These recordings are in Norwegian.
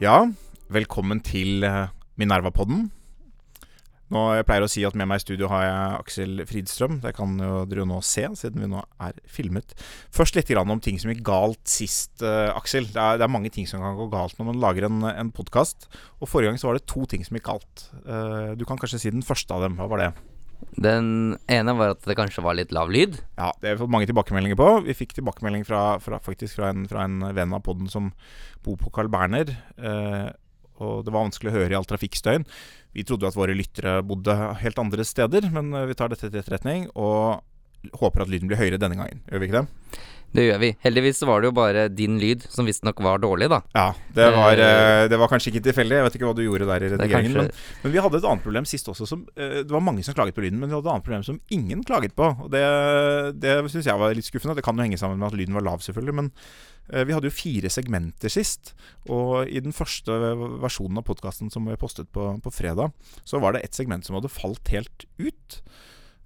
Ja, velkommen til eh, Minerva-podden. Nå Jeg pleier å si at med meg i studio har jeg Aksel Fridstrøm. Det kan jo dere jo nå se, siden vi nå er filmet. Først litt om ting som gikk galt sist, eh, Aksel. Det er, det er mange ting som kan gå galt når man lager en, en podkast. Forrige gang så var det to ting som gikk galt. Eh, du kan kanskje si den første av dem. Hva var det? Den ene var at det kanskje var litt lav lyd. Ja, det har vi fått mange tilbakemeldinger på. Vi fikk tilbakemelding fra, fra, faktisk fra en, fra en venn av podden som bor på Carl Berner. Eh, og det var vanskelig å høre i all trafikkstøyen. Vi trodde at våre lyttere bodde helt andre steder, men eh, vi tar dette til etterretning og håper at lyden blir høyere denne gangen. Gjør vi ikke det? Det gjør vi. Heldigvis var det jo bare din lyd som visstnok var dårlig, da. Ja, det var, eh, det var kanskje ikke tilfeldig. Jeg vet ikke hva du gjorde der i er redigeringen. kanskje- Men, men vi hadde et annet problem sist også. Som, eh, det var mange som klaget på lyden, men vi hadde et annet problem som ingen klaget på. Og det det syns jeg var litt skuffende. Det kan jo henge sammen med at lyden var lav, selvfølgelig. Men eh, vi hadde jo fire segmenter sist. Og i den første versjonen av podkasten som vi postet på, på fredag, så var det et segment som hadde falt helt ut.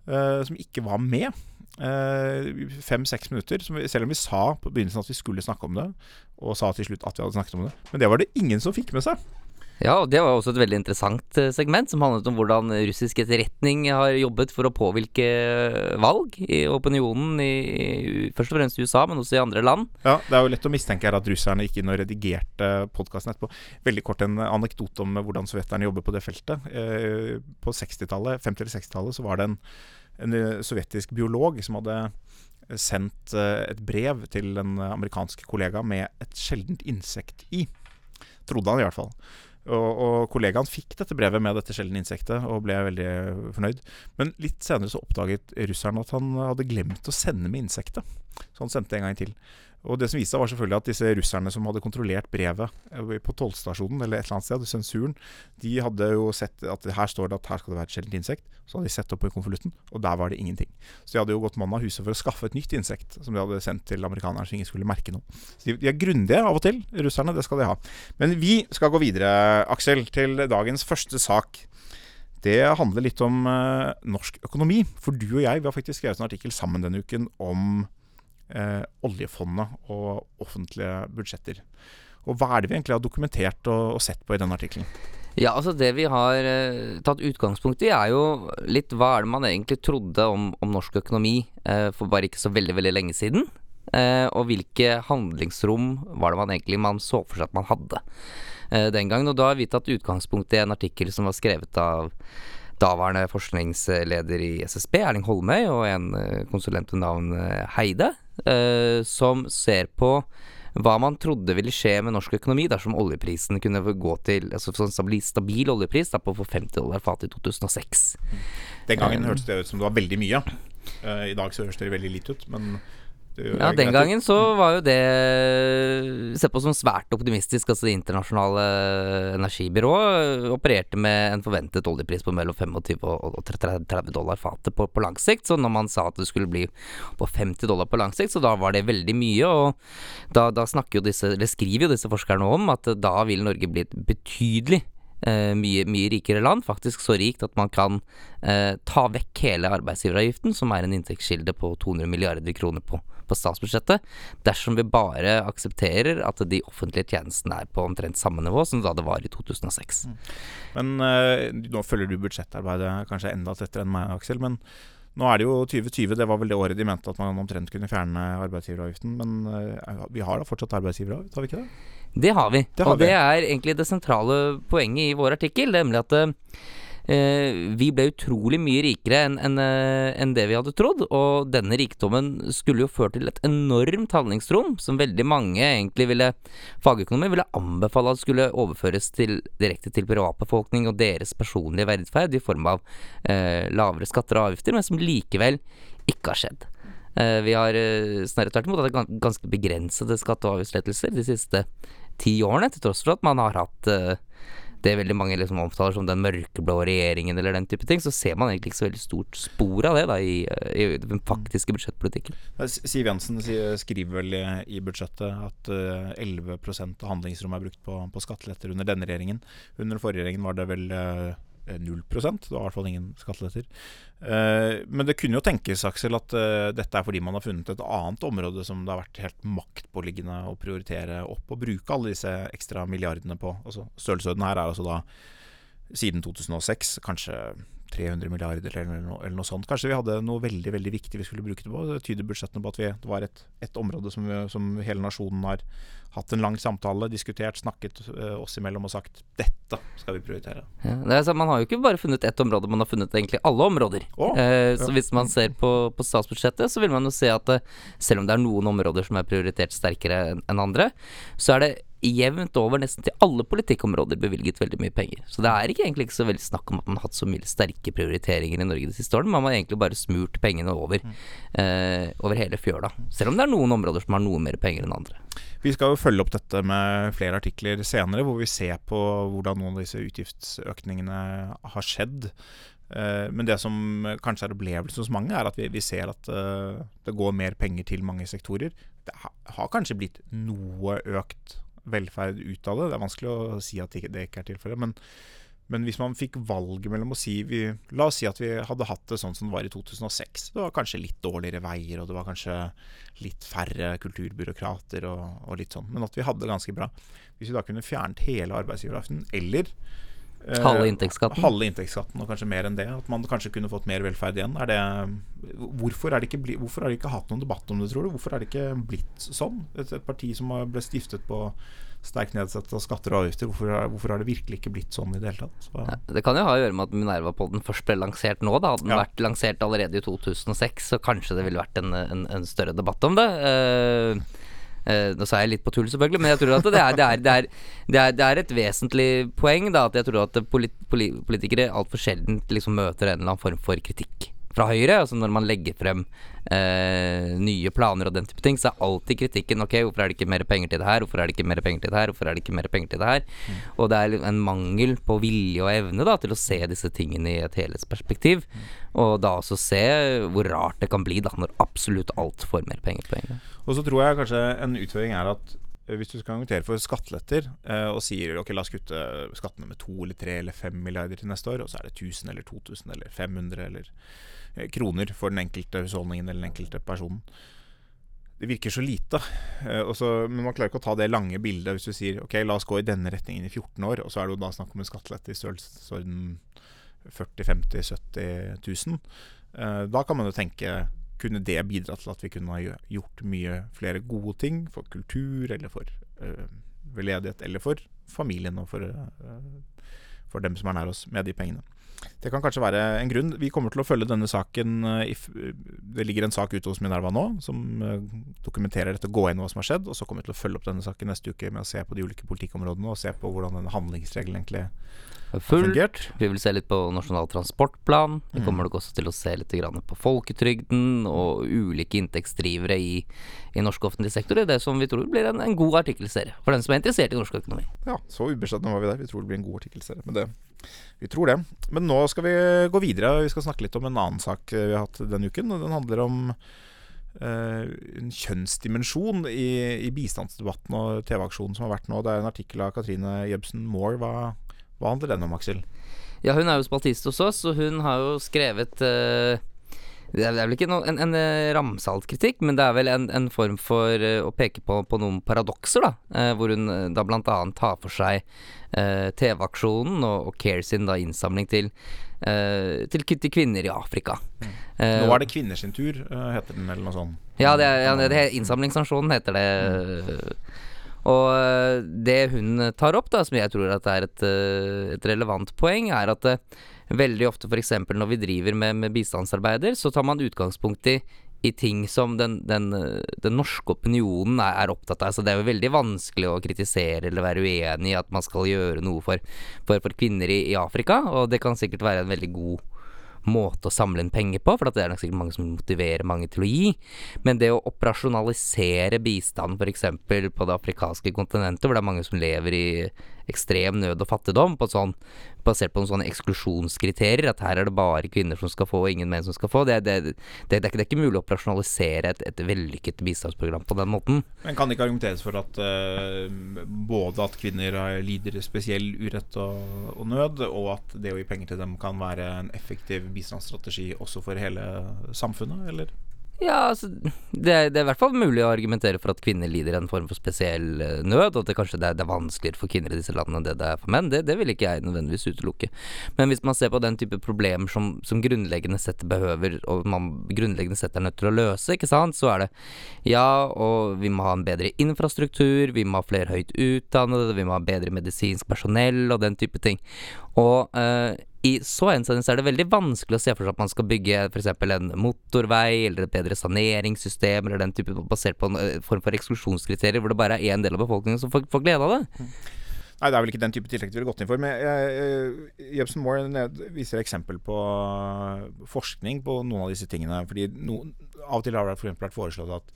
eh, som ikke var med. Fem-seks minutter. Som vi, selv om vi sa på begynnelsen at vi skulle snakke om det, og sa til slutt at vi hadde snakket om det. Men det var det ingen som fikk med seg. Ja, og det var også et veldig interessant eh, segment som handlet om hvordan russisk etterretning har jobbet for å påvirke valg i opinionen i, først og fremst i USA, men også i andre land. Ja, Det er jo lett å mistenke her at russerne gikk inn og redigerte podkasten etterpå. Veldig kort en anekdote om hvordan sovjeterne jobber på det feltet. Eh, På 60-tallet, 50- eller 60-tallet så var det en, en eh, sovjetisk biolog som hadde sendt eh, et brev til en amerikansk kollega med et sjeldent insekt i. Trodde han i hvert fall. Og, og kollegaen fikk dette brevet med dette sjeldne insektet og ble veldig fornøyd. Men litt senere så oppdaget russeren at han hadde glemt å sende med insektet. Så han sendte en gang til. Og det som viste seg var selvfølgelig at disse russerne som hadde kontrollert brevet eh, på tollstasjonen eller et eller annet sted, sensuren, de hadde jo sett at her står det at her skal det være et sjeldent insekt. Så hadde de sett opp i konvolutten, og der var det ingenting. Så de hadde jo gått mann av huset for å skaffe et nytt insekt som de hadde sendt til amerikanerne så ingen skulle merke noe. Så de er grundige av og til, russerne. Det skal de ha. Men vi skal gå videre, Aksel, til dagens første sak. Det handler litt om eh, norsk økonomi. For du og jeg vi har faktisk skrevet en artikkel sammen denne uken om eh, oljefondet og offentlige budsjetter. Og hva er det vi egentlig har dokumentert og, og sett på i den artikkelen? Ja, altså det vi har eh, tatt utgangspunkt i er jo litt hva er det man egentlig trodde om, om norsk økonomi eh, for bare ikke så veldig, veldig lenge siden. Eh, og hvilke handlingsrom var det man egentlig man så for seg at man hadde eh, den gangen. Og da har vi tatt utgangspunkt i en artikkel som var skrevet av daværende forskningsleder i SSB, Erling Holmøy, og en eh, konsulent ved navn eh, Heide, eh, som ser på hva man trodde ville skje med norsk økonomi dersom oljeprisen kunne gå til altså sånn stabil, stabil oljepris da, på 50 dollar fatet i 2006. Den gangen hørtes det ut som det var veldig mye. I dag så høres det veldig lite ut, men Ja, den gangen så var jo det sett på som svært optimistisk. Altså Det internasjonale energibyrået opererte med en forventet oljepris på mellom 25 og og 30 dollar fatet på, på lang sikt. Så når man sa at det skulle bli på 50 dollar på lang sikt, så da var det veldig mye. Og da, da jo disse, eller skriver jo disse forskerne om at da vil Norge bli et betydelig eh, mye, mye rikere land. Faktisk så rikt at man kan eh, ta vekk hele arbeidsgiveravgiften, som er en inntektskilde på 200 milliarder kroner på, på statsbudsjettet, dersom vi bare aksepterer at de offentlige tjenestene er på omtrent samme nivå som da det var i 2006. Men eh, nå følger du budsjettarbeidet kanskje enda tettere enn meg, Aksel. Men nå er det jo 2020. Det var vel det året de mente at man omtrent kunne fjerne arbeidsgiveravgiften. Men eh, vi har da fortsatt arbeidsgiveravgift, har vi ikke det? Det har vi, Det har og det er egentlig det sentrale poenget i vår artikkel, nemlig at eh, vi ble utrolig mye rikere enn en, en det vi hadde trodd, og denne rikdommen skulle jo føre til et enormt handlingsrom, som veldig mange egentlig ville fagøkonomer ville anbefale at skulle overføres til, direkte til privatbefolkning og deres personlige verdferd i form av eh, lavere skatter og avgifter, men som likevel ikke har skjedd. Eh, vi har eh, snarere tvert imot hatt ganske begrensede skatte- og avgiftslettelser de siste ti årene, til tross for at man har hatt eh, det veldig mange liksom omtaler som den mørkeblå regjeringen eller den type ting, så ser man egentlig ikke så veldig stort spor av det da i, i den faktiske budsjettpolitikken. Siv Jensen skriver vel i, budsjettet at eh, 11% av handlingsrommet er brukt på, på skatteletter under denne regjeringen. Under den forrige regjeringen var det vel eh, null prosent. Det var i hvert fall ingen skatteletter. Eh, men det kunne jo tenkes, Aksel, at eh, dette er fordi man har funnet et annet område som det har vært helt maktpåliggende å prioritere opp og bruke alle disse ekstra milliardene på. Altså, Størrelsesorden her er altså da siden 2006 kanskje 300 milliarder eller noe, eller noe, sånt. Kanskje vi hadde noe veldig veldig viktig vi skulle bruke det på. Det tyder budsjettene på at vi, det var et, et område som, som, hele nasjonen har hatt en lang samtale, diskutert, snakket uh, oss imellom og sagt dette skal vi prioritere. Ja, er, man har jo ikke bare funnet ett område, man har funnet egentlig alle områder. Oh, uh, så hvis man ser på, på, statsbudsjettet, så vil man jo se at uh, selv om det er noen områder som er prioritert sterkere enn andre, så er det jevnt over nesten til alle politikkområder bevilget veldig mye penger. Så det er ikke egentlig ikke så veldig snakk om at man har hatt så mye sterke prioriteringer i Norge de siste årene. Man har egentlig bare smurt pengene over, mm. eh, over hele fjøla. Selv om det er noen områder som har noe mer penger enn andre. Vi skal jo følge opp dette med flere artikler senere, hvor vi ser på hvordan noen av disse utgiftsøkningene har skjedd. Eh, men det som kanskje er opplevelsen hos mange, er at vi, vi ser at uh, det går mer penger til mange sektorer. Det har kanskje blitt noe økt velferd ut av det. Det er vanskelig å si at det ikke er tilfellet. Men, men, hvis man fikk valget mellom å si vi, La oss si at vi hadde hatt det sånn som det var i 2006. Det var kanskje litt dårligere veier, og det var kanskje litt færre kulturbyråkrater og, og litt sånn. Men at vi hadde det ganske bra. Hvis vi da kunne fjernet hele arbeidsgiveravgiften, eller halve inntektsskatten? Halve inntektsskatten, og kanskje mer enn det. At man kanskje kunne fått mer velferd igjen. Er det, hvorfor, er det ikke, hvorfor har de ikke hatt noen debatt om det, tror du? Hvorfor er det ikke blitt sånn? Et, et parti som ble stiftet på sterkt nedsatt av skatter og avgifter, hvorfor, hvorfor, har det virkelig ikke blitt sånn i det hele tatt? Ja, det kan jo ha å gjøre med at Minerva-podden først ble lansert nå. Da hadde den ja. vært lansert allerede i 2006, så kanskje det ville vært en, en, en større debatt om det. Uh, Uh, nå sa jeg litt på tull, selvfølgelig, men jeg tror at det er, det er, det er, det er, det er et vesentlig poeng. Da, at jeg tror at polit, politikere altfor sjelden liksom møter en eller annen form for kritikk fra Høyre. Altså når man legger frem eh, nye planer og den type ting, så er alltid kritikken Ok, hvorfor er det ikke mer penger til det her? Hvorfor er det ikke mer penger til det her? Hvorfor er det ikke mer penger til det her? Mm. Og det er en mangel på vilje og evne da til å se disse tingene i et helhetsperspektiv. Mm. Og da også se hvor rart det kan bli da når absolutt alt får mer penger på en gang. Og så tror jeg kanskje en utfordring er at eh, hvis du skal argumentere for skatteletter eh, og sier ok, la oss kutte skattene med to eller tre eller fem milliarder til neste år, og så er det 1000 eller 2000 eller 500 eller kroner for den enkelte husholdningen eller den enkelte personen. Det virker så lite. Eh, Også, men man klarer ikke å ta det lange bildet hvis du sier ok, la oss gå i denne retningen i 14 år, og så er det jo da snakk om en skattelette i størrelsesorden 40 50 70 000. Da kan man jo tenke kunne det bidra til at vi kunne ha gjort mye flere gode ting for kultur, eller for øh, veldedighet, eller for familien og for, for dem som er nær oss med de pengene. Det kan kanskje være en grunn. Vi kommer til å følge denne saken eh, Det ligger en sak ute hos Minerva nå som eh, dokumenterer dette, gå inn hva som har skjedd. Og så kommer vi til å følge opp denne saken neste uke med å se på de ulike politikkområdene og se på hvordan denne handlingsregelen egentlig fullt. Vi vil se litt på Nasjonal transportplan. Vi mm. kommer nok også til å se litt på folketrygden og ulike inntektsdrivere i, i norsk offentlig sektor. Det som vi tror blir en, en god artikkelserie for den som er interessert i norsk økonomi. Ja, så ubeskjedne var vi der. Vi tror det blir en god artikkelserie. Men det, vi tror det. Men nå skal vi gå videre. Vi skal snakke litt om en annen sak vi har hatt denne uken. Den handler om uh, en kjønnsdimensjon i, i bistandsdebatten og TV-aksjonen som har vært nå. Det er en artikkel av Katrine Jebsen Moore. Hva hva handler den om, Aksel? Ja, hun er jo spaltist hos oss, og hun har jo skrevet uh, det er vel ikke noe, en, en uh, ramsalt kritikk, men det er vel en, en form for uh, å peke på, på noen paradokser, da. Uh, hvor hun da blant annet tar for seg TV-aksjonen og, og Care sin da innsamling til, til, til, kvinner i Afrika. Mm. Nå er det kvinners tur, heter den, eller noe sånt? Ja, det er, ja, det, innsamlingsaksjonen heter det. Og eh, det hun tar opp, da, som jeg tror at er et, eh, et relevant poeng, er at eh, veldig ofte f.eks. når vi driver med, med, bistandsarbeider, så tar man utgangspunkt i, i ting som den, den, den norske opinionen er, er, opptatt av. Så det er jo veldig vanskelig å kritisere eller være uenig i at man skal gjøre noe for, for, for kvinner i, i, Afrika, og det kan sikkert være en veldig god måte å samle inn penger på, for det er nok sikkert mange som motiverer mange til å gi. Men det å operasjonalisere bistand f.eks. på det afrikanske kontinentet, hvor det er mange som lever i ekstrem nød og fattigdom, på sånn, basert på noen sånne eksklusjonskriterier, at her er det bare kvinner som skal få, og ingen menn som skal få. Det, det, det, det er, ikke, er ikke mulig å operasjonalisere et, et, vellykket bistandsprogram på den måten. Men kan det ikke argumenteres for at uh, både at kvinner lider spesiell urett og, og, nød, og at det å gi penger til dem kan være en effektiv bistandsstrategi også for hele samfunnet, eller? Ja, altså, det, det, er i hvert fall mulig å argumentere for at kvinner lider en form for spesiell uh, nød, og at det kanskje det er, det er, vanskeligere for kvinner i disse landene enn det det er for menn. Det, det vil ikke jeg nødvendigvis utelukke. Men hvis man ser på den type problemer som, som grunnleggende sett behøver, og man grunnleggende sett er nødt til å løse, ikke sant, så er det ja, og vi må ha en bedre infrastruktur, vi må ha flere høyt utdannede, vi må ha bedre medisinsk personell og den type ting. Og uh, i så henseende er det veldig vanskelig å se for seg at man skal bygge f.eks. en motorvei eller et bedre saneringssystem eller den type basert på en eh, form for eksklusjonskriterier hvor det bare er én del av befolkningen som får, får glede av det. Nei, det er vel ikke den type tiltak vi ville gått inn for. Men Jebsen Moore viser eksempel på forskning på noen av disse tingene. Fordi no, Av og til har det for vært foreslått at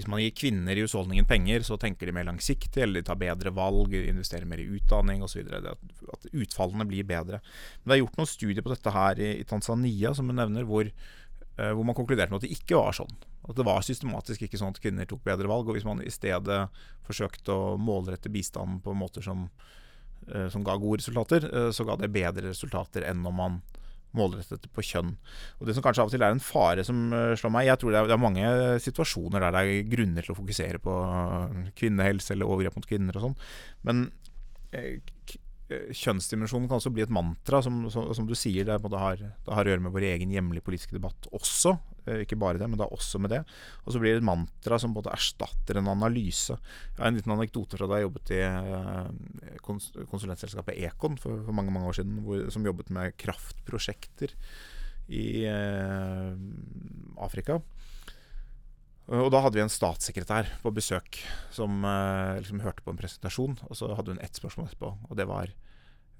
hvis man gir kvinner i husholdningen penger, så tenker de mer langsiktig, eller de tar bedre valg, investerer mer i utdanning osv. At, at utfallene blir bedre. Men det er gjort noen studier på dette her i, i Tanzania, som hun nevner, hvor, uh, hvor man konkluderte med at det ikke var sånn. At det var systematisk ikke sånn at kvinner tok bedre valg. Og hvis man i stedet forsøkte å målrette bistanden på måter som, uh, som ga gode resultater, uh, så ga det bedre resultater enn om man målrettet på kjønn. Og Det som kanskje av og til er en fare som uh, slår meg Jeg tror det er, det er, mange situasjoner der det er grunner til å fokusere på kvinnehelse eller overgrep mot kvinner og sånn. Men uh, kjønnsdimensjonen kan også bli et mantra, som, som, som du sier. Det, det, har, det har å gjøre med vår egen hjemlige politiske debatt også. Eh, ikke bare det, men da også med det. Og så blir det et mantra som både erstatter en analyse. Jeg har en liten anekdote fra da jeg jobbet i eh, konsulentselskapet Econ for, for mange mange år siden, hvor, som jobbet med kraftprosjekter i eh, Afrika. Og da hadde vi en statssekretær på besøk som eh, liksom hørte på en presentasjon. Og så hadde hun ett spørsmål etterpå, og det var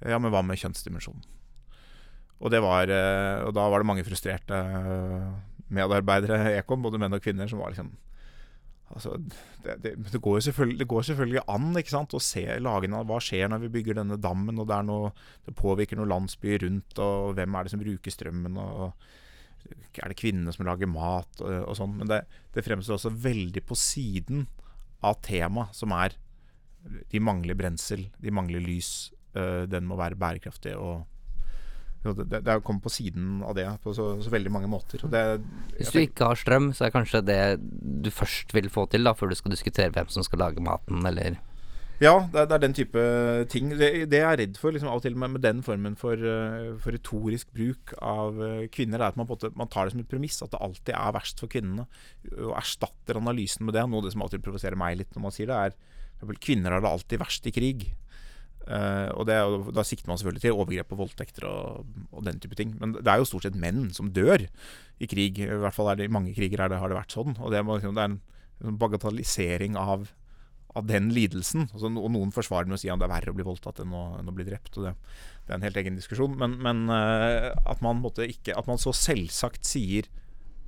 Ja, men hva med kjønnsdimensjonen? Og, var, eh, og da var det mange frustrerte medarbeidere i Ekon, både menn og kvinner, som var liksom Altså, det, det, det, går det, går selvfølgelig an ikke sant, å se lagene hva skjer når vi bygger denne dammen, og det, noe, påvirker noen landsbyer rundt, og hvem er det som bruker strømmen, og, er det kvinnene som lager mat, og, og sånn. Men det, det fremstår også veldig på siden av temaet, som er de mangler brensel, de mangler lys, Uh, den må være bærekraftig og det, det kommer på siden av det på så, så veldig mange måter. Det, Hvis du ikke har strøm, så er kanskje det du først vil få til da, før du skal diskutere hvem som skal lage maten, eller Ja, det, det er den type ting. Det, det jeg er redd for liksom, av og til med, med den formen for, uh, for, retorisk bruk av uh, kvinner, er at man, måte, man, tar det som et premiss at det alltid er verst for kvinnene. Og erstatter analysen med det. Noe av det som alltid provoserer meg litt når man sier det, er at kvinner har det alltid verst i krig. Uh, og, det, og, Da sikter man selvfølgelig til overgrep og voldtekter og, og, den type ting. Men det er jo stort sett menn som dør i krig. I hvert fall er det, i mange kriger det, har det vært sånn. Og det, liksom, det er en bagatellisering av, av, den lidelsen. Altså, og noen forsvarer med å si at det er verre å bli voldtatt enn å, enn å bli drept. Det, det, er en helt egen diskusjon. Men, men uh, at, man ikke, at man så selvsagt sier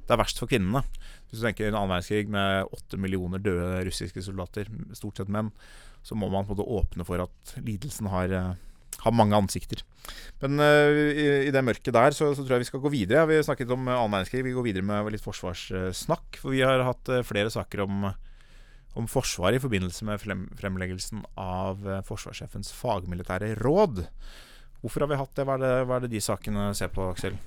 det er verst for kvinnene. Hvis du tenker en annen verdenskrig med åtte millioner døde russiske soldater, stort sett menn så må man på en måte åpne for at lidelsen har, eh, har mange ansikter. Men uh, i, i, det mørket der så, så, tror jeg vi skal gå videre. Vi snakket om annen verdenskrig. Vi går videre med litt forsvarssnakk. For vi har hatt flere saker om, om Forsvaret i forbindelse med fremleggelsen av forsvarssjefens fagmilitære råd. Hvorfor har vi hatt det? Hva er det, hva er det de sakene ser på, Aksel?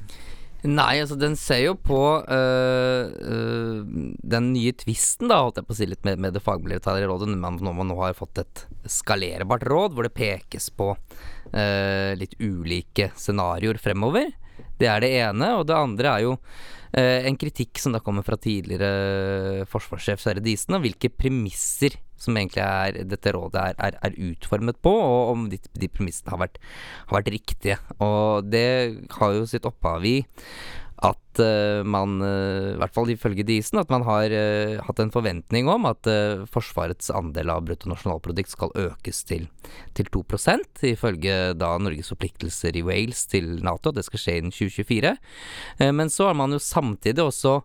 Nei, altså den ser jo på øh, øh, den nye tvisten, da, holdt jeg på å si litt med, med det fagmilitære rådet, når man nå har fått et skalerbart råd hvor det pekes på øh, litt ulike scenarioer fremover. Det er det ene. Og det andre er jo en kritikk som da kommer fra tidligere forsvarssjef Sverre Disen, om hvilke premisser som egentlig er, dette rådet er, er, er, utformet på, og om de, de premissene har vært, har vært, riktige. Og det har jo sitt opphav i at uh, man, uh, i hvert fall ifølge Disen, at man har uh, hatt en forventning om at Forsvarets andel av bruttonasjonalprodukt skal økes til, til 2 ifølge da Norges forpliktelser i Wales til Nato. Det skal skje innen 2024. men så har man jo samtidig også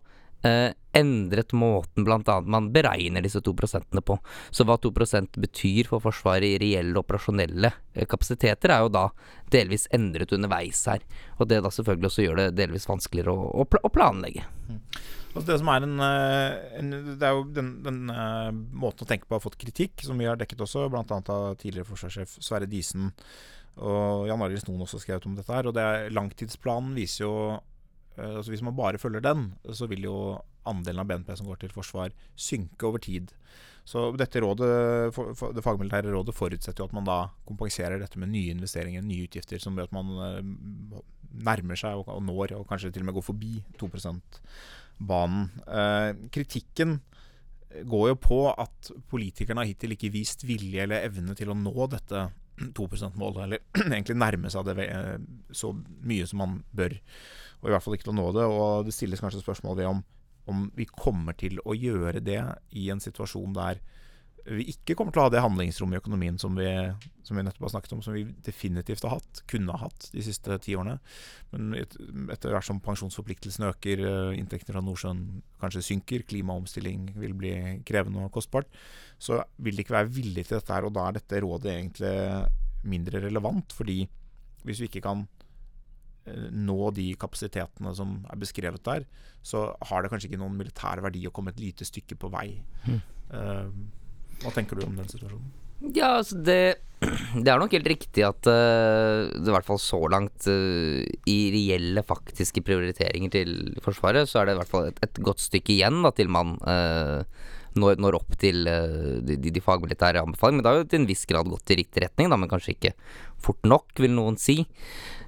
eh, endret måten bl.a. man beregner disse to prosentene på. Så hva to prosent betyr for Forsvaret i reelle operasjonelle eh, kapasiteter, er jo da delvis endret underveis her. Og det da selvfølgelig også gjør det delvis vanskeligere å, å, pl å planlegge. Mm. Altså det som er en, eh, en, Det er jo den, den uh, måten å tenke på har fått kritikk, som vi har dekket også, bl.a. av tidligere forsvarssjef Sverre Disen. Og Jan Arild Snoen også skrevet om dette her. Og det er, langtidsplanen viser jo altså Hvis man bare følger den, så vil jo andelen av BNP som går til forsvar, synke over tid. Så dette rådet, Det fagmilitære rådet forutsetter jo at man da kompenserer dette med nye investeringer, nye utgifter, som gjør at man uh, nærmer seg og, når, og kanskje til og med går forbi 2% banen. Eh, kritikken går jo på at politikerne har hittil ikke vist vilje eller evne til å nå dette 2 %-målet, eller egentlig nærme seg det eh, så mye som man bør. Og i hvert fall ikke til å nå det. Og det stilles kanskje spørsmål ved om, om vi kommer til å gjøre det i en situasjon der vi ikke kommer til å ha det handlingsrommet i økonomien som vi, som vi, nettopp har snakket om, som vi definitivt har hatt, kunne ha hatt de siste ti årene. Men et, etter hvert som pensjonsforpliktelsene øker, eh, inntektene fra Nordsjøen kanskje synker, klimaomstilling vil bli krevende og kostbart, så vil det ikke være villige til dette her. Og da er dette rådet egentlig mindre relevant, fordi hvis vi ikke kan nå de kapasitetene som er beskrevet der, så har det kanskje ikke noen militær verdi å komme et lite stykke på vei. Mm. Uh, hva tenker du om den situasjonen? Ja, altså det, det er nok helt riktig at uh, det i hvert fall så langt uh, i reelle, faktiske prioriteringer til Forsvaret, så er det i hvert fall et, et godt stykke igjen da, til man når, når, opp til de, de, fagmilitære anbefalingene. Men det har jo til en viss grad gått i riktig retning, da, men kanskje ikke fort nok, vil noen si.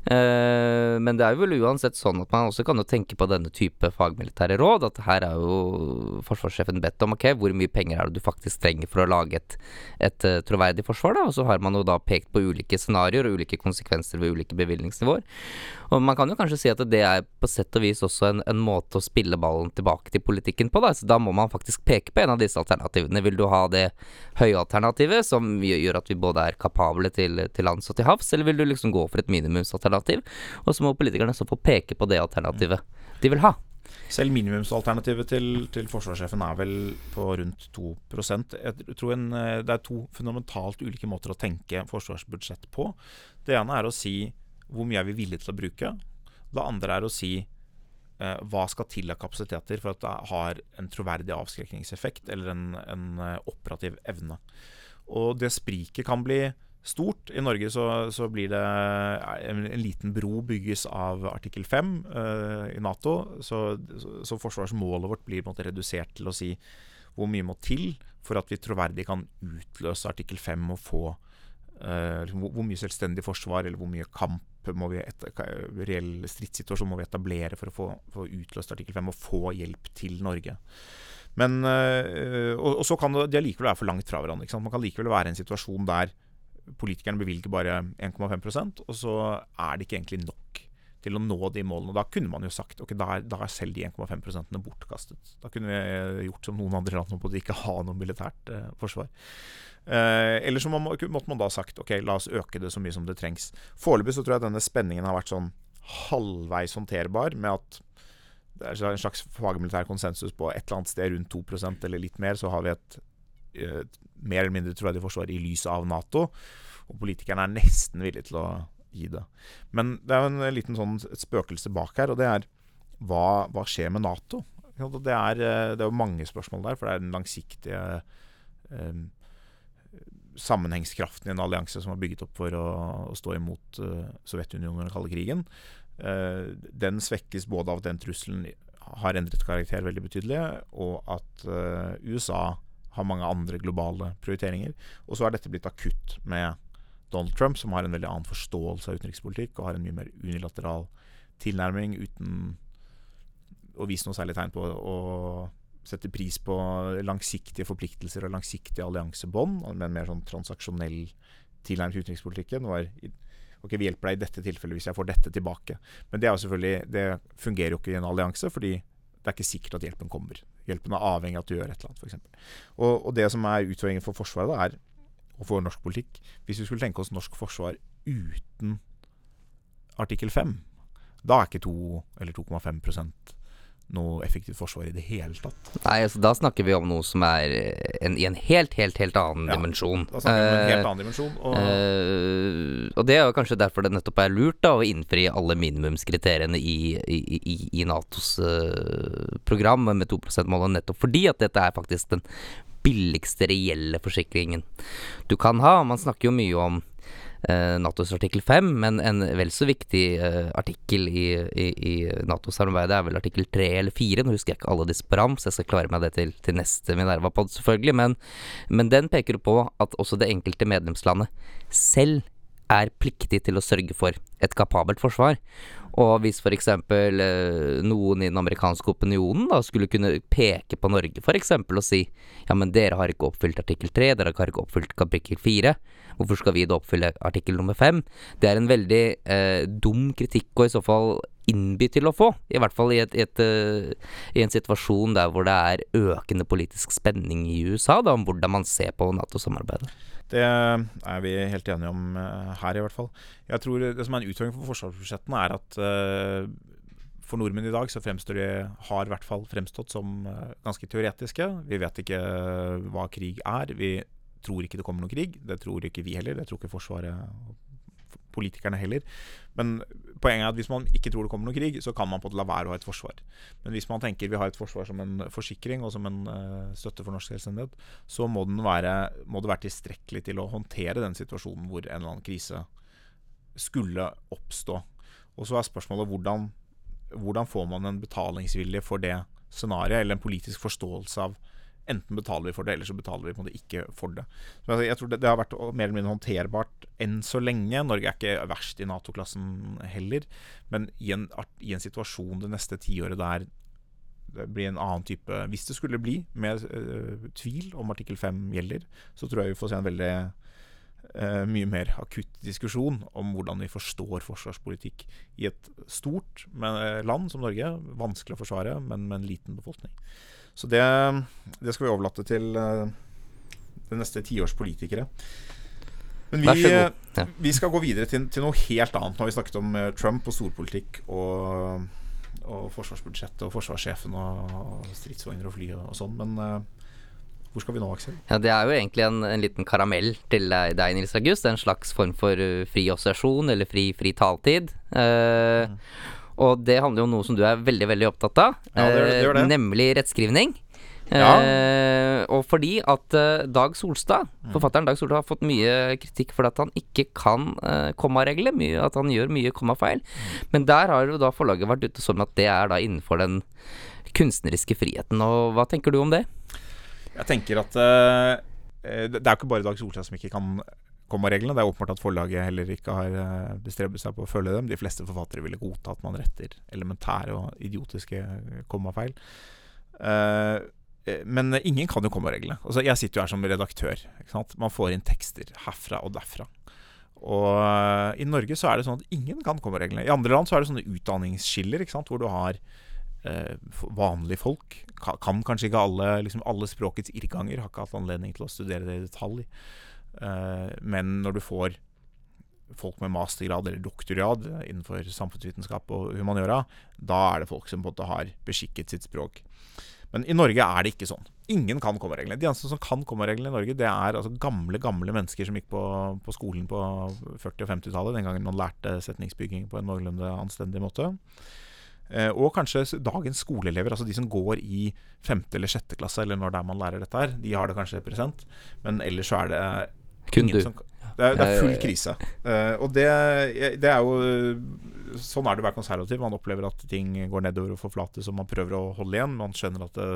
Uh, men det er vel uansett sånn at man også kan jo tenke på denne type fagmilitære råd. At her er jo forsvarssjefen bedt om ok, hvor mye penger er det du faktisk trenger for å lage et, et uh, troverdig forsvar. da, Og så har man jo da pekt på ulike scenarioer og ulike konsekvenser ved ulike bevilgningsnivåer. Og man kan jo kanskje si at det er på sett og vis også en, en måte å spille ballen tilbake til politikken på. Da. Så da må man faktisk peke på en av disse alternativene. Vil du ha det høye alternativet, som gjør at vi både er kapable til, til lands og til havs, eller vil du liksom gå for et minimumsalternativ? Og så må politikerne så få peke på det alternativet de vil ha. Selv minimumsalternativet til, til forsvarssjefen er vel på rundt 2% Jeg tror en, Det er to fundamentalt ulike måter å tenke forsvarsbudsjett på. Det ene er å si hvor mye er vi villige til å bruke. Det andre er å si eh, hva skal til av kapasiteter for at det har en troverdig avskrekningseffekt eller en, en uh, operativ evne. Og det spriket kan bli stort. I Norge så, så blir det en, en, liten bro bygges av artikkel 5 uh, i Nato. Så, så, forsvarsmålet vårt blir måte redusert til å si hvor mye må til for at vi troverdig kan utløse artikkel 5 og få uh, hvor, hvor mye selvstendig forsvar eller hvor mye kamp må vi reell stridssituasjon må vi etablere for å få, få utløst artikkel 5 og få hjelp til Norge. Men, øh, og, og, så kan det, det likevel være for langt fra hverandre. Man kan likevel være i en situasjon der politikerne bevilger bare 1,5% og så er det ikke egentlig nok til å nå de målene. Da kunne man jo sagt ok, da er, da er selv de 1,5 bortkastet. Da kunne vi gjort som noen andre land på å ikke ha noe militært eh, forsvar. Eh, eller så må, måtte man da sagt ok, la oss øke det så mye som det trengs. Foreløpig så tror jeg denne spenningen har vært sånn halvveis håndterbar, med at det er en slags fagmilitær konsensus på et eller annet sted rundt 2% eller litt mer, så har vi et mer eller mindre troverdig forsvar i lys av Nato. Og politikerne er nesten villige til å gi det. Men det er jo en liten sånn spøkelse bak her, og det er hva, hva skjer med Nato? Det er, eh, det er jo mange spørsmål der, for det er den langsiktige eh, sammenhengskraften i en allianse som var bygget opp for å, å stå imot eh, Sovjetunionen under den kalde krigen. Eh, den svekkes både av at den trusselen har endret karakter veldig betydelig, og at uh, USA har mange andre globale prioriteringer. Og så er dette blitt akutt med Donald Trump, som har en veldig annen forståelse av utenrikspolitikk og har en mye mer unilateral tilnærming uten å vise noe særlig tegn på å sette pris på langsiktige forpliktelser og langsiktige alliansebånd, med en mer sånn transaksjonell tilnærming til utenrikspolitikken. var Ok, vi hjelper deg i dette tilfellet hvis jeg får dette tilbake. Men det, selvfølgelig, det fungerer jo ikke i en allianse, fordi det er ikke sikkert at hjelpen kommer. Hjelpen er avhengig av at du gjør et eller annet, f.eks. Og, og det som er utfordringen for Forsvaret, da, er, og for norsk politikk Hvis vi skulle tenke oss norsk forsvar uten artikkel 5, da er ikke 2 eller 2,5 noe effektivt forsvar i det hele tatt. Nei, altså da snakker vi om noe som er eh, en, i en helt, helt, helt annen Ja, dimensjon. Da snakker vi om en Eh, helt annen dimensjon. Og, uh, og det er jo kanskje derfor det nettopp er lurt da å innfri alle minimumskriteriene i, i, i, i Natos uh, program med 2 %-målet, nettopp fordi at dette er faktisk den billigste reelle forsikringen du kan ha. Man snakker jo mye om eh, Natos artikkel 5, men en vel så viktig eh, artikkel i, i, i Nato-samarbeidet er vel artikkel 3 eller 4. Nå husker jeg ikke alle disse på ram, så jeg skal klare meg det til, til neste Minerva-pod, selvfølgelig. Men, men den peker på at også det enkelte medlemslandet selv er pliktig til å sørge for et kapabelt forsvar. Og hvis f.eks. Eh, noen i den amerikanske opinionen da skulle kunne peke på Norge f.eks. og si ja, men dere har ikke oppfylt artikkel 3, dere har ikke oppfylt kapittel 4, hvorfor skal vi da oppfylle artikkel nummer 5? Det er en veldig eh, dum kritikk å i så fall innby til å få, i hvert fall i, et, et, uh, i en situasjon der hvor det er økende politisk spenning i USA da, om hvordan man ser på Nato-samarbeidet. Det er vi helt enige om eh, her, i hvert fall. Jeg tror Det som er en utfordring for forsvarsbudsjettene, er at eh, for nordmenn i dag så fremstår de, har i hvert fall fremstått som eh, ganske teoretiske. Vi vet ikke hva krig er. Vi tror ikke det kommer noen krig. Det tror ikke vi heller. Det tror ikke Forsvaret politikerne heller. Men poenget er at hvis man ikke tror det kommer noen krig, så kan man på en la være å ha et forsvar. Men hvis man tenker vi har et forsvar som en forsikring og som en uh, støtte for norsk selvstendighet, så må, være, må det være tilstrekkelig til å håndtere den situasjonen hvor en eller annen krise skulle oppstå. Og så er spørsmålet hvordan, hvordan får man en betalingsvilje for det scenarioet, eller en politisk forståelse av Enten betaler vi for det, eller så betaler vi på måte ikke for det. Så jeg tror det, det har vært mer eller mindre håndterbart enn så lenge. Norge er ikke verst i Nato-klassen heller. Men i en, i en situasjon det neste tiåret der det blir en annen type Hvis det skulle bli med øh, tvil om artikkel 5 gjelder, så tror jeg vi får se en veldig Uh, mye mer akutt diskusjon om hvordan vi forstår forsvarspolitikk i et stort men, land som Norge. Vanskelig å forsvare, men med en liten befolkning. Så det, det skal vi overlate til uh, det neste tiårs politikere. Men vi, Ja. vi skal gå videre til, til, noe helt annet. Nå har vi snakket om uh, Trump og storpolitikk og, og forsvarsbudsjettet og forsvarssjefen og stridsvogner og fly og, og sånn. Men uh, hvor skal vi nå, Aksel? Ja, Det er jo egentlig en, en liten karamell til deg, deg Nils August. En slags form for uh, fri assosiasjon eller fri, fri taletid. Uh, mm. Og det handler jo om noe som du er veldig veldig opptatt av, ja, det gjør det, det gjør det. nemlig rettskrivning. Ja. Eh, og fordi at eh, Dag Solstad, mm. forfatteren Dag Solstad, har fått mye kritikk for at han ikke kan eh, kommaregler, mye, at han gjør mye kommafeil. Mm. Men der har jo da forlaget vært ute sånn at det er da innenfor den kunstneriske friheten. Og hva tenker du om det? Jeg tenker at det er jo ikke bare Dag Solstad som ikke kan kommareglene. Det er åpenbart at forlaget heller ikke har bestrebet seg på å følge dem. De fleste forfattere ville godta at man retter elementære og idiotiske kommafeil. Uh, men ingen kan jo kommareglene. Altså, jeg sitter jo her som redaktør. Man får inn tekster herfra og derfra. Og i Norge så er det sånn at ingen kan kommareglene. I andre land så er det sånne utdanningsskiller hvor du har eh, vanlige folk. Kan, kan, kanskje ikke alle, liksom alle språkets irrganger. Har ikke hatt anledning til å studere det i detalj. Uh, men når du får folk med mastergrad eller doktorgrad innenfor samfunnsvitenskap og humaniora, da er det folk som på en måte har beskikket sitt språk. Men i Norge er det ikke sånn. Ingen kan kommareglene. De eneste som kan kommareglene i Norge, det er altså gamle gamle mennesker som gikk på, på skolen på 40- og 50-tallet, den gangen man lærte setningsbygging på en noenlunde anstendig måte. Eh, og kanskje dagens skoleelever, altså de som går i 5. eller 6. klasse, eller når det er man lærer dette her, de har det kanskje present. Men ellers så er det Kun du. som det er, det er full krise. Uh, og det, det, er jo Sånn er det å være konservativ. Man opplever at ting går nedover og forflates, og man prøver å holde igjen. Man skjønner at det,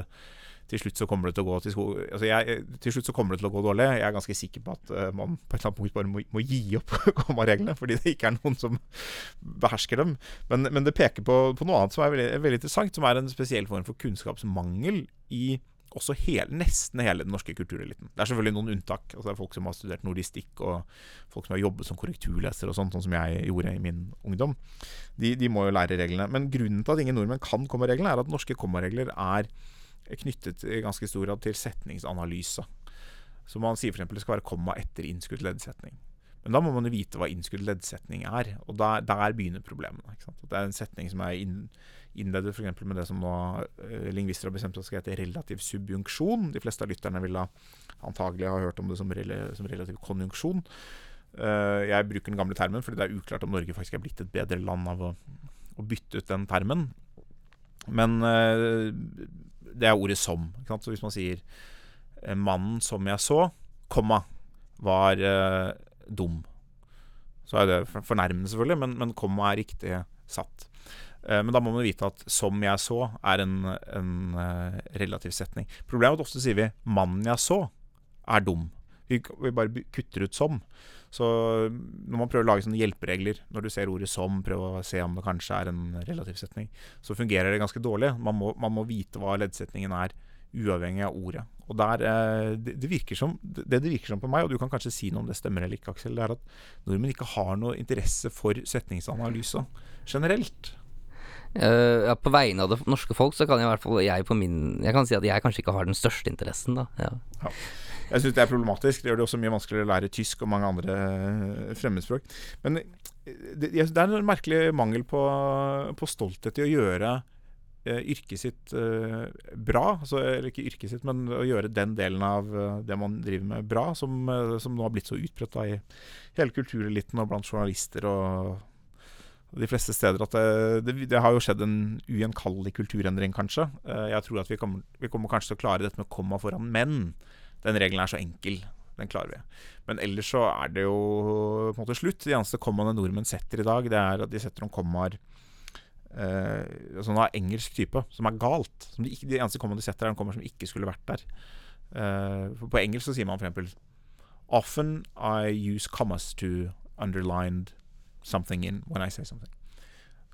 til slutt så kommer det til å gå til, sko altså jeg, til slutt så kommer det til å gå dårlig. Jeg er ganske sikker på at uh, man på et eller annet punkt bare må, må gi opp kommareglene, fordi det ikke er noen som behersker dem. Men, men det peker på, på, noe annet som er veldig, veldig interessant, som er en spesiell form for kunnskapsmangel i også hele, nesten hele den norske kultureliten. Det er selvfølgelig noen unntak. Altså det er Folk som har studert nordistikk, og folk som har jobbet som korrekturleser, og sånt, sånn som jeg gjorde i min ungdom. De, de, må jo lære reglene. Men grunnen til at ingen nordmenn kan kommareglene, er at norske kommaregler er knyttet i ganske stor grad til setningsanalyse. Så man sier f.eks. det skal være komma etter innskutt leddsetning. Men da må man jo vite hva innskudd leddsetning er, og der, der begynner problemene. Det er en setning som er inn, innledet f.eks. med det som nå eh, lingvister har bestemt skal hete relativ subjunksjon. De fleste av lytterne vil da antagelig ha hørt om det som, rel som relativ konjunksjon. Uh, jeg bruker den gamle termen fordi det er uklart om Norge faktisk er blitt et bedre land av å, å bytte ut den termen. Men uh, det er ordet 'som'. Så hvis man sier 'mannen som jeg så', komma, var uh, dum. Så er det fornærmende, selvfølgelig, men, men komma er riktig satt. Uh, men da må man vite at 'som jeg så' er en, en uh, relativ setning. Problemet er at ofte sier vi 'mannen jeg så' er dum. Vi, vi bare kutter ut 'som'. Så når man prøver å lage sånne hjelperegler, når du ser ordet 'som', prøv å se om det kanskje er en relativ setning, så fungerer det ganske dårlig. Man må, man må vite hva leddsetningen er, uavhengig av ordet. Og der, det, det, virker som, det, det virker som på meg, og du kan kanskje si noe om det stemmer eller ikke, Aksel, det er at nordmenn ikke har noe interesse for setningsanalyse generelt. Uh, ja, på vegne av det norske folk så kan jeg i hvert fall jeg, min, jeg kan si at jeg kanskje ikke har den største interessen, da. Ja. Ja. Jeg syns det er problematisk. Det gjør det også mye vanskeligere å lære tysk og mange andre eh, fremmedspråk. Men det, det er en merkelig mangel på, på stolthet i å gjøre Eh, yrket sitt eh, bra. Altså, eller ikke yrket sitt, men å gjøre den delen av eh, det man driver med, bra. Som, som nå har blitt så utbredt i hele kultureliten og blant journalister og de fleste steder. At det, det, det, har jo skjedd en ugjenkallelig kulturendring, kanskje. Jeg tror at vi kommer, vi kommer kanskje til å klare dette med komma foran men. Den regelen er så enkel. Den klarer vi. Men ellers så er det jo på en måte slutt. De eneste kommaene nordmenn setter i dag, det er at de setter noen kommaer eh, sånn av engelsk type, som er galt. Som de, ikke, de eneste kommaene de setter, er en kommer som ikke skulle vært der. Eh, på engelsk så sier man f.eks. Often I use commas to underline something in when I say something.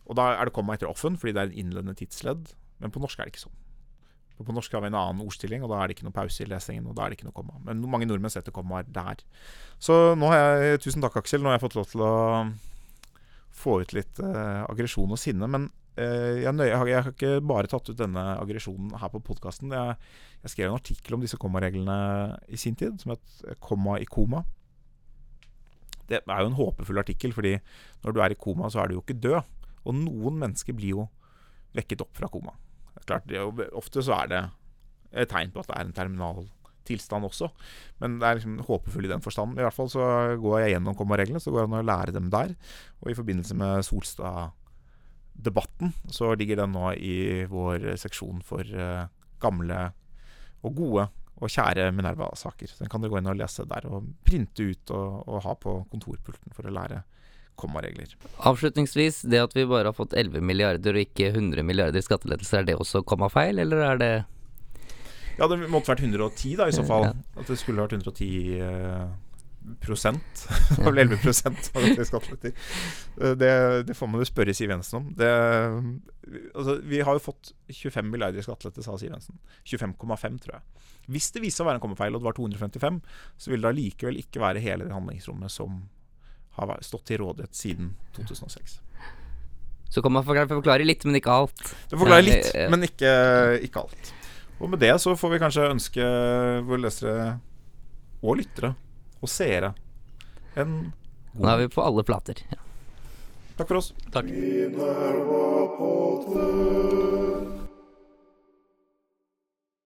Og da er det komma etter offen, fordi det er en innledende tidsledd. Men på norsk er det ikke sånn. På norsk har vi en annen ordstilling, og da er det ikke noe pause i lesingen. og da er det ikke noe komma. Men mange nordmenn setter kommaer der. Så nå har jeg, tusen takk, Aksel. Nå har jeg fått lov til å få ut litt eh, aggresjon og sinne. Men eh, jeg, nøye, jeg, har ikke bare tatt ut denne aggresjonen her på podkasten. Jeg, jeg, skrev en artikkel om disse kommareglene i sin tid, som het 'Komma i koma'. Det er jo en håpefull artikkel, fordi når du er i koma, så er du jo ikke død. Og noen mennesker blir jo vekket opp fra koma. Klart, det, ofte så er det et tegn på at det er en terminal tilstand også. Men det er liksom håpefull i den forstand. I hvert fall så går jeg gjennom kommareglene, så går det an å lære dem der. Og i forbindelse med Solstad-debatten så ligger den nå i vår seksjon for uh, gamle og gode og kjære Minerva-saker. Den kan dere gå inn og lese der, og printe ut og, og ha på kontorpulten for å lære kommaregler. Avslutningsvis, det at vi bare har fått 11 milliarder og ikke 100 milliarder i skattelettelser, er det også kommafeil, eller er det ja, det måtte vært 110 da, i så fall. At det skulle vært 110 eh, prosent. Vel 11 prosent. Eh, det, det, får man jo spørre Siv Jensen om. Det, altså, vi har jo fått 25 milliarder i skattelette, sa Siv Jensen. 25,5, tror jeg. Hvis det viser seg å være en kommefeil, og det var 255, så vil det allikevel ikke være hele det handlingsrommet som har stått til rådighet siden 2006. Så kan man forklare litt, men ikke alt. Det forklarer litt, men ikke, ikke alt. Og med det så får vi kanskje ønske våre lesere og lyttere og seere en god Nå er vi på alle plater. Ja. Takk for oss. Takk.